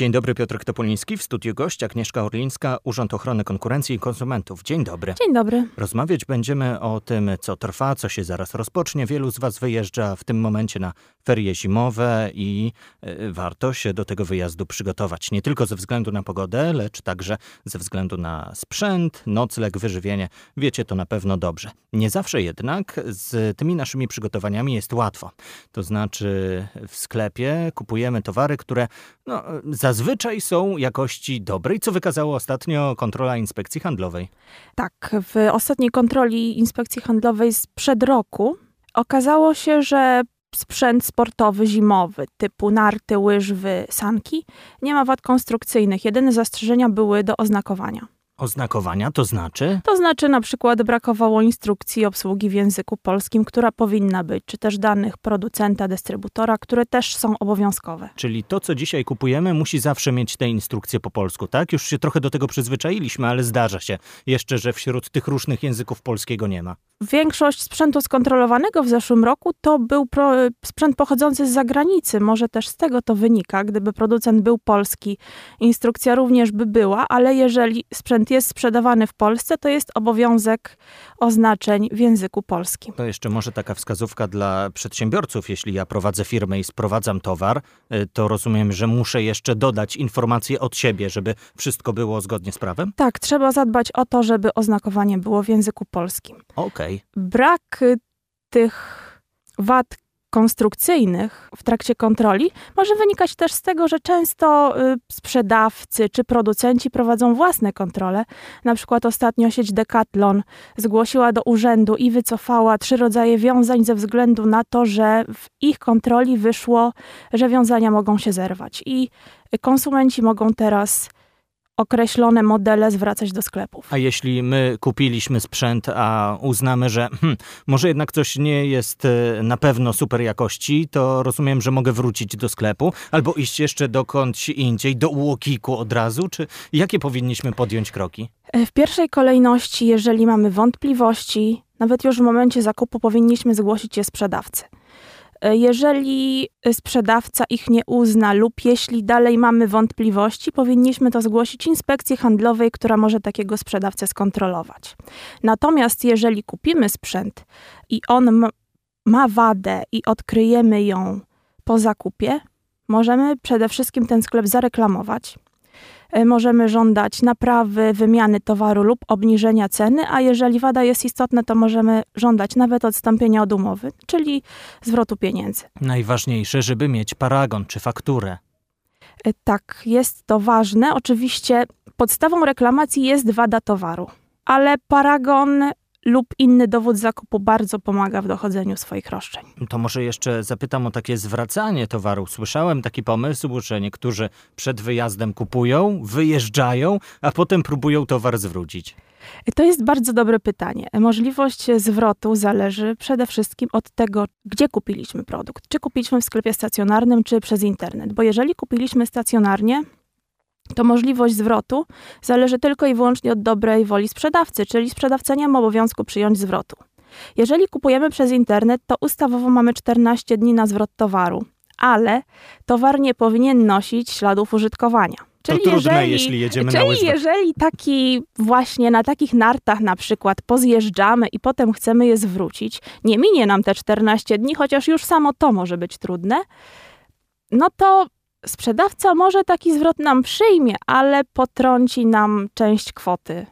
Dzień dobry, Piotr Topoliński, w studiu gość Agnieszka Orlińska, Urząd Ochrony Konkurencji i Konsumentów. Dzień dobry. Dzień dobry. Rozmawiać będziemy o tym, co trwa, co się zaraz rozpocznie. Wielu z Was wyjeżdża w tym momencie na ferie zimowe i y, warto się do tego wyjazdu przygotować. Nie tylko ze względu na pogodę, lecz także ze względu na sprzęt, nocleg, wyżywienie. Wiecie to na pewno dobrze. Nie zawsze jednak z tymi naszymi przygotowaniami jest łatwo. To znaczy w sklepie kupujemy towary, które no, zazwyczaj są jakości dobrej, co wykazała ostatnio kontrola inspekcji handlowej. Tak, w ostatniej kontroli inspekcji handlowej sprzed roku okazało się, że sprzęt sportowy zimowy typu narty, łyżwy, sanki nie ma wad konstrukcyjnych. Jedyne zastrzeżenia były do oznakowania. Oznakowania to znaczy? To znaczy na przykład brakowało instrukcji obsługi w języku polskim, która powinna być, czy też danych producenta, dystrybutora, które też są obowiązkowe. Czyli to, co dzisiaj kupujemy, musi zawsze mieć te instrukcje po polsku, tak? Już się trochę do tego przyzwyczailiśmy, ale zdarza się jeszcze, że wśród tych różnych języków polskiego nie ma. Większość sprzętu skontrolowanego w zeszłym roku to był pro, sprzęt pochodzący z zagranicy. Może też z tego to wynika. Gdyby producent był polski, instrukcja również by była, ale jeżeli sprzęt jest sprzedawany w Polsce, to jest obowiązek oznaczeń w języku polskim. To jeszcze może taka wskazówka dla przedsiębiorców. Jeśli ja prowadzę firmę i sprowadzam towar, y, to rozumiem, że muszę jeszcze dodać informacje od siebie, żeby wszystko było zgodnie z prawem? Tak, trzeba zadbać o to, żeby oznakowanie było w języku polskim. Okej. Okay. Brak tych wad konstrukcyjnych w trakcie kontroli może wynikać też z tego, że często y, sprzedawcy czy producenci prowadzą własne kontrole. Na przykład ostatnio sieć Decathlon zgłosiła do urzędu i wycofała trzy rodzaje wiązań ze względu na to, że w ich kontroli wyszło, że wiązania mogą się zerwać. I konsumenci mogą teraz określone modele zwracać do sklepów. A jeśli my kupiliśmy sprzęt, a uznamy, że hmm, może jednak coś nie jest e, na pewno super jakości, to rozumiem, że mogę wrócić do sklepu albo iść jeszcze dokądś indziej, do Łokiku od razu, czy jakie powinniśmy podjąć kroki? E, w pierwszej kolejności, jeżeli mamy wątpliwości, nawet już w momencie zakupu powinniśmy zgłosić je sprzedawcy. Jeżeli sprzedawca ich nie uzna lub jeśli dalej mamy wątpliwości, powinniśmy to zgłosić inspekcji handlowej, która może takiego sprzedawcę skontrolować. Natomiast jeżeli kupimy sprzęt i on ma wadę i odkryjemy ją po zakupie, możemy przede wszystkim ten sklep zareklamować E, możemy żądać naprawy, wymiany towaru lub obniżenia ceny, a jeżeli wada jest istotna, to możemy żądać nawet odstąpienia od umowy, czyli zwrotu pieniędzy. Najważniejsze, żeby mieć paragon czy fakturę. E, tak, jest to ważne. Oczywiście podstawą reklamacji jest wada towaru, ale paragon lub inny dowód zakupu bardzo pomaga w dochodzeniu swoich roszczeń. To może jeszcze zapytam o takie zwracanie towaru. Słyszałem taki pomysł, że niektórzy przed wyjazdem kupują, wyjeżdżają, a potem próbują towar zwrócić. To jest bardzo dobre pytanie. Możliwość zwrotu zależy przede wszystkim od tego, gdzie kupiliśmy produkt. Czy kupiliśmy w sklepie stacjonarnym, czy przez internet. Bo jeżeli kupiliśmy stacjonarnie, to możliwość zwrotu zależy tylko i wyłącznie od dobrej woli sprzedawcy, czyli sprzedawca nie ma obowiązku przyjąć zwrotu. Jeżeli kupujemy przez internet, to ustawowo mamy 14 dni na zwrot towaru, ale towar nie powinien nosić śladów użytkowania. Czyli to trudne, jeżeli, jeśli jedziemy czyli na łyżwach. jeżeli taki właśnie na takich nartach na przykład pozjeżdżamy i potem chcemy je zwrócić, nie minie nam te 14 dni, chociaż już samo to może być trudne, no to sprzedawca może taki zwrot nam przyjmie, ale potrąci nam część kwoty.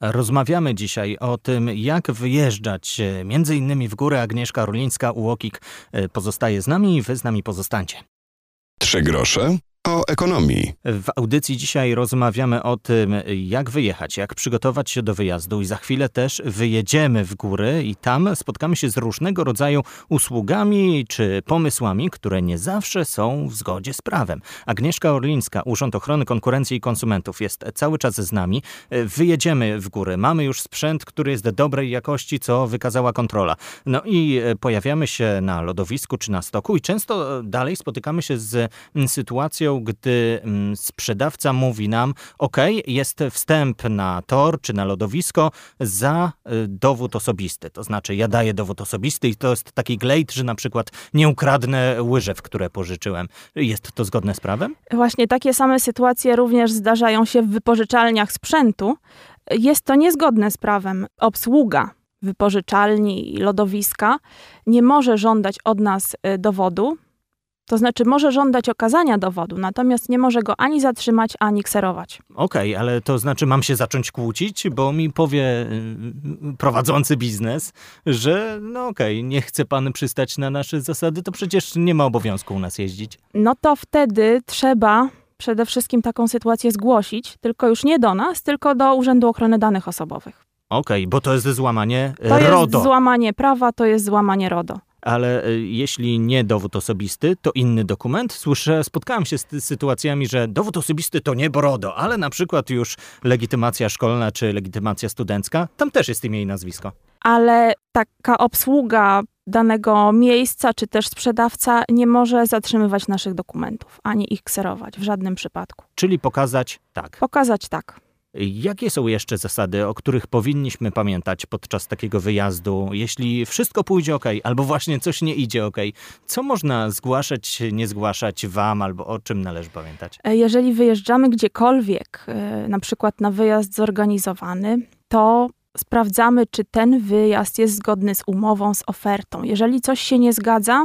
Rozmawiamy dzisiaj o tym, jak wyjeżdżać między innymi w górę. Agnieszka Rulińska, UOKiK e, pozostaje z nami i wy z nami pozostańcie. Trzy grosze o ekonomii. W audycji dzisiaj rozmawiamy o tym, jak wyjechać, jak przygotować się do wyjazdu i za chwilę też wyjedziemy w góry i tam spotkamy się z różnego rodzaju usługami czy pomysłami, które nie zawsze są w zgodzie z prawem. Agnieszka Orlińska, Urząd Ochrony Konkurencji i Konsumentów jest cały czas z nami. Wyjedziemy w góry. Mamy już sprzęt, który jest dobrej jakości, co wykazała kontrola. No i pojawiamy się na lodowisku czy na stoku i często dalej spotykamy się z sytuacją, sytuacją, gdy mm, sprzedawca mówi nam: OK, jest wstęp na tor czy na lodowisko za y, dowód osobisty. To znaczy, ja daję dowód osobisty i to jest taki glejt, że na przykład nie ukradnę łyżew, które pożyczyłem. Jest to zgodne z prawem? Właśnie takie same sytuacje również zdarzają się w wypożyczalniach sprzętu. Jest to niezgodne z prawem. Obsługa wypożyczalni i lodowiska nie może żądać od nas y, dowodu, to znaczy może żądać okazania dowodu, natomiast nie może go ani zatrzymać, ani kserować. Okej, okay, ale to znaczy mam się zacząć kłócić, bo mi powie y, prowadzący biznes, że no okej, okay, nie chce pan przystać na nasze zasady, to przecież nie ma obowiązku u nas jeździć. No to wtedy trzeba przede wszystkim taką sytuację zgłosić, tylko już nie do nas, tylko do Urzędu Ochrony Danych Osobowych. Okej, okay, bo to jest złamanie to RODO. To jest złamanie prawa, to jest złamanie RODO. Ale y, jeśli nie dowód osobisty, to inny dokument. Słyszę, spotkałem się z sytuacjami, że dowód osobisty to nie RODO, ale na przykład już legitymacja szkolna czy legitymacja studencka, tam też jest imię i nazwisko. Ale taka obsługa danego miejsca, czy też sprzedawca nie może zatrzymywać naszych dokumentów, ani ich kserować w żadnym przypadku. Czyli pokazać tak. Pokazać tak. Jakie są jeszcze zasady, o których powinniśmy pamiętać podczas takiego wyjazdu? Jeśli wszystko pójdzie ok, albo właśnie coś nie idzie ok, co można zgłaszać, nie zgłaszać Wam, albo o czym należy pamiętać? E, jeżeli wyjeżdżamy gdziekolwiek, e, na przykład na wyjazd zorganizowany, to sprawdzamy, czy ten wyjazd jest zgodny z umową, z ofertą. Jeżeli coś się nie zgadza,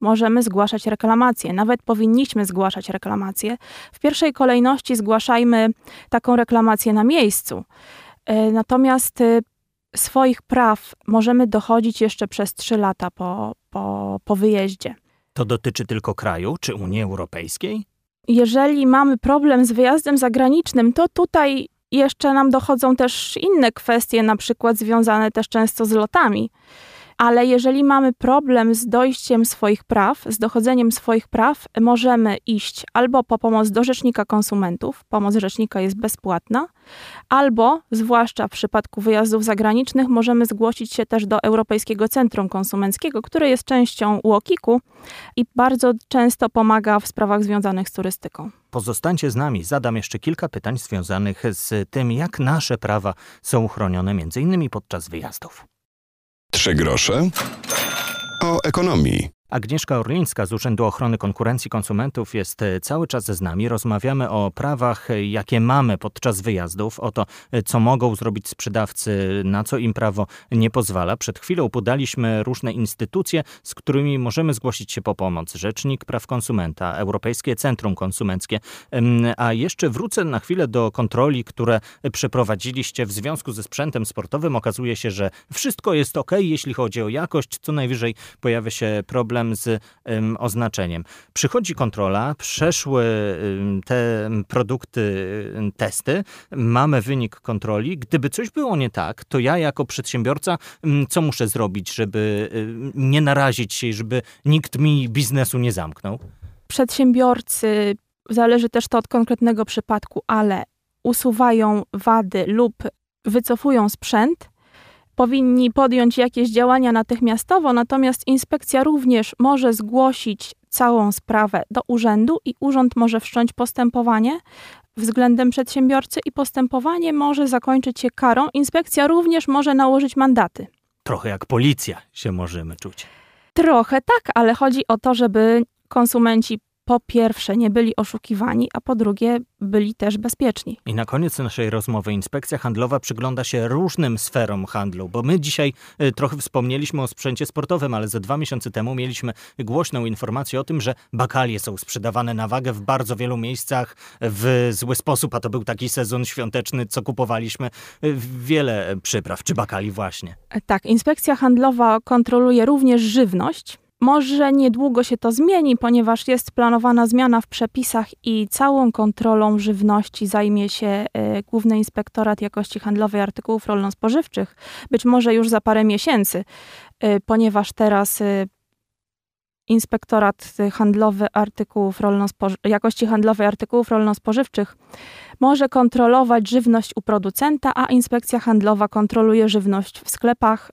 możemy zgłaszać reklamację. Nawet powinniśmy zgłaszać reklamację. W pierwszej kolejności zgłaszajmy taką reklamację na miejscu. E, natomiast e, swoich praw możemy dochodzić jeszcze przez trzy lata po, po, po wyjeździe. To dotyczy tylko kraju czy Unii Europejskiej? Jeżeli mamy problem z wyjazdem zagranicznym, to tutaj jeszcze nam dochodzą też inne kwestie, na przykład związane też często z lotami ale jeżeli mamy problem z dojściem swoich praw, z dochodzeniem swoich praw, możemy iść albo po pomoc do Rzecznika Konsumentów, pomoc Rzecznika jest bezpłatna, albo, zwłaszcza w przypadku wyjazdów zagranicznych, możemy zgłosić się też do Europejskiego Centrum Konsumenckiego, które jest częścią UOKiK-u i bardzo często pomaga w sprawach związanych z turystyką. Pozostańcie z nami, zadam jeszcze kilka pytań związanych z tym, jak nasze prawa są chronione m.in. podczas wyjazdów. Trzy grosze o ekonomii. Agnieszka Orlińska z Urzędu Ochrony Konkurencji Konsumentów jest e, cały czas z nami. Rozmawiamy o prawach, e, jakie mamy podczas wyjazdów, o to, e, co mogą zrobić sprzedawcy, na co im prawo nie pozwala. Przed chwilą podaliśmy różne instytucje, z którymi możemy zgłosić się po pomoc. Rzecznik Praw Konsumenta, Europejskie Centrum Konsumenckie. A jeszcze wrócę na chwilę do kontroli, które przeprowadziliście w związku ze sprzętem sportowym. Okazuje się, że wszystko jest ok, jeśli chodzi o jakość. Co najwyżej pojawia się problem problem z oznaczeniem. Przychodzi kontrola, przeszły te produkty, testy, mamy wynik kontroli. Gdyby coś było nie tak, to ja jako przedsiębiorca, co muszę zrobić, żeby nie narazić się, żeby nikt mi biznesu nie zamknął? Przedsiębiorcy, zależy też to od konkretnego przypadku, ale usuwają wady lub wycofują sprzęt, powinni podjąć jakieś działania natychmiastowo, natomiast inspekcja również może zgłosić całą sprawę do urzędu i urząd może wszcząć postępowanie względem przedsiębiorcy i postępowanie może zakończyć się karą. Inspekcja również może nałożyć mandaty. Trochę jak policja się możemy czuć. Trochę tak, ale chodzi o to, żeby konsumenci po pierwsze nie byli oszukiwani, a po drugie byli też bezpieczni. I na koniec naszej rozmowy inspekcja handlowa przygląda się różnym sferom handlu, bo my dzisiaj y, trochę wspomnieliśmy o sprzęcie sportowym, ale ze dwa miesiące temu mieliśmy głośną informację o tym, że bakalie są sprzedawane na wagę w bardzo wielu miejscach w zły sposób, a to był taki sezon świąteczny, co kupowaliśmy y, wiele przypraw, czy bakali właśnie. Tak, inspekcja handlowa kontroluje również żywność może niedługo się to zmieni, ponieważ jest planowana zmiana w przepisach i całą kontrolą żywności zajmie się e, Główny Inspektorat Jakości Handlowej Artykułów Rolno-Spożywczych. Być może już za parę miesięcy, e, ponieważ teraz e, Inspektorat Handlowy Artykułów Jakości Handlowej Artykułów Rolno-Spożywczych może kontrolować żywność u producenta, a Inspekcja Handlowa kontroluje żywność w sklepach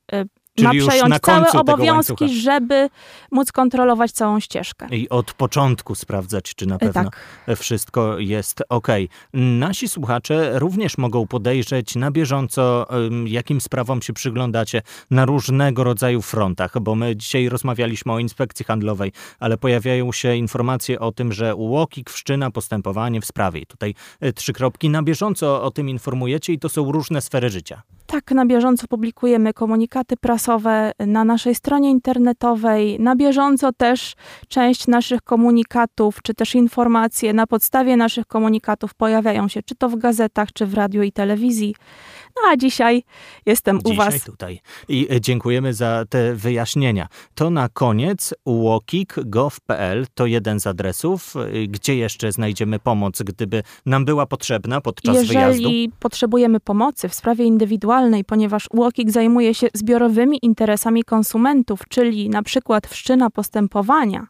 Czyli ma już przejąć na całe obowiązki, żeby móc kontrolować całą ścieżkę. I od początku sprawdzać, czy na E, pewno Tak. wszystko jest ok. Nasi słuchacze również mogą podejrzeć na bieżąco, jakim sprawom się przyglądacie na różnego rodzaju frontach, bo my dzisiaj rozmawialiśmy o inspekcji handlowej, ale pojawiają się informacje o tym, że UOKiK wszczyna postępowanie w sprawie. Tutaj y, trzy kropki. Na bieżąco o tym informujecie i to są różne sfery życia. Tak, na bieżąco publikujemy komunikaty prasowe na naszej stronie internetowej. Na bieżąco też część naszych komunikatów, czy też informacje na podstawie naszych komunikatów pojawiają się, czy to w gazetach, czy w radiu i telewizji. No a dzisiaj jestem u Dzisiaj Was. tutaj. I y, dziękujemy za te wyjaśnienia. To na koniec uokik.gov.pl to jeden z adresów. Y, Gdzie jeszcze znajdziemy pomoc, gdyby nam była potrzebna podczas Jeżeli wyjazdu? potrzebujemy pomocy w sprawie indywidualnej, ponieważ UOKiK zajmuje się zbiorowymi interesami konsumentów, czyli na przykład wszczyna postępowania,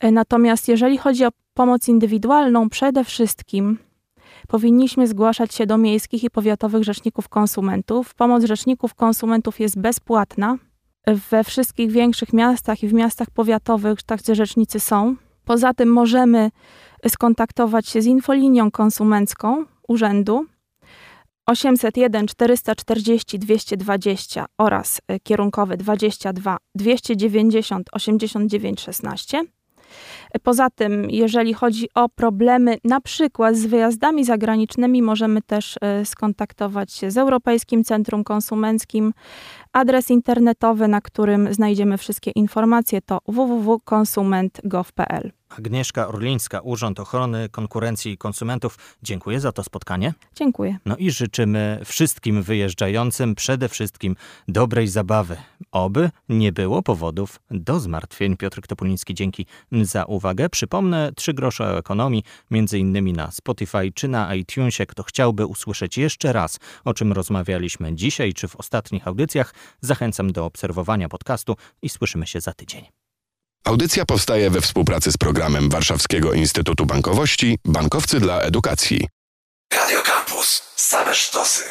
e, natomiast jeżeli chodzi o pomoc indywidualną, przede wszystkim powinniśmy zgłaszać się do miejskich i powiatowych rzeczników konsumentów. Pomoc rzeczników konsumentów jest bezpłatna. We wszystkich większych miastach i w miastach powiatowych tacy rzecznicy są. Poza tym możemy skontaktować się z infolinią konsumencką urzędu 801 440 220 oraz e, kierunkowy 22 290 89 16. E, Poza tym, jeżeli chodzi o problemy na przykład z wyjazdami zagranicznymi, możemy też e, skontaktować się z Europejskim Centrum Konsumenckim. Adres internetowy, na którym znajdziemy wszystkie informacje to www.konsument.gov.pl. Agnieszka Orlińska, Urząd Ochrony Konkurencji i Konsumentów. Dziękuję za to spotkanie. Dziękuję. No i życzymy wszystkim wyjeżdżającym przede wszystkim dobrej zabawy. Oby nie było powodów do zmartwień. Piotr Topuliński, dzięki za uwagę. Przypomnę, trzy grosze o ekonomii, między innymi na Spotify czy na iTunesie. Kto chciałby usłyszeć jeszcze raz, o czym rozmawialiśmy dzisiaj czy w ostatnich audycjach, zachęcam do obserwowania podcastu i słyszymy się za tydzień. Audycja powstaje we współpracy z programem Warszawskiego Instytutu Bankowości Bankowcy dla Edukacji. Radio Campus. Same sztosy.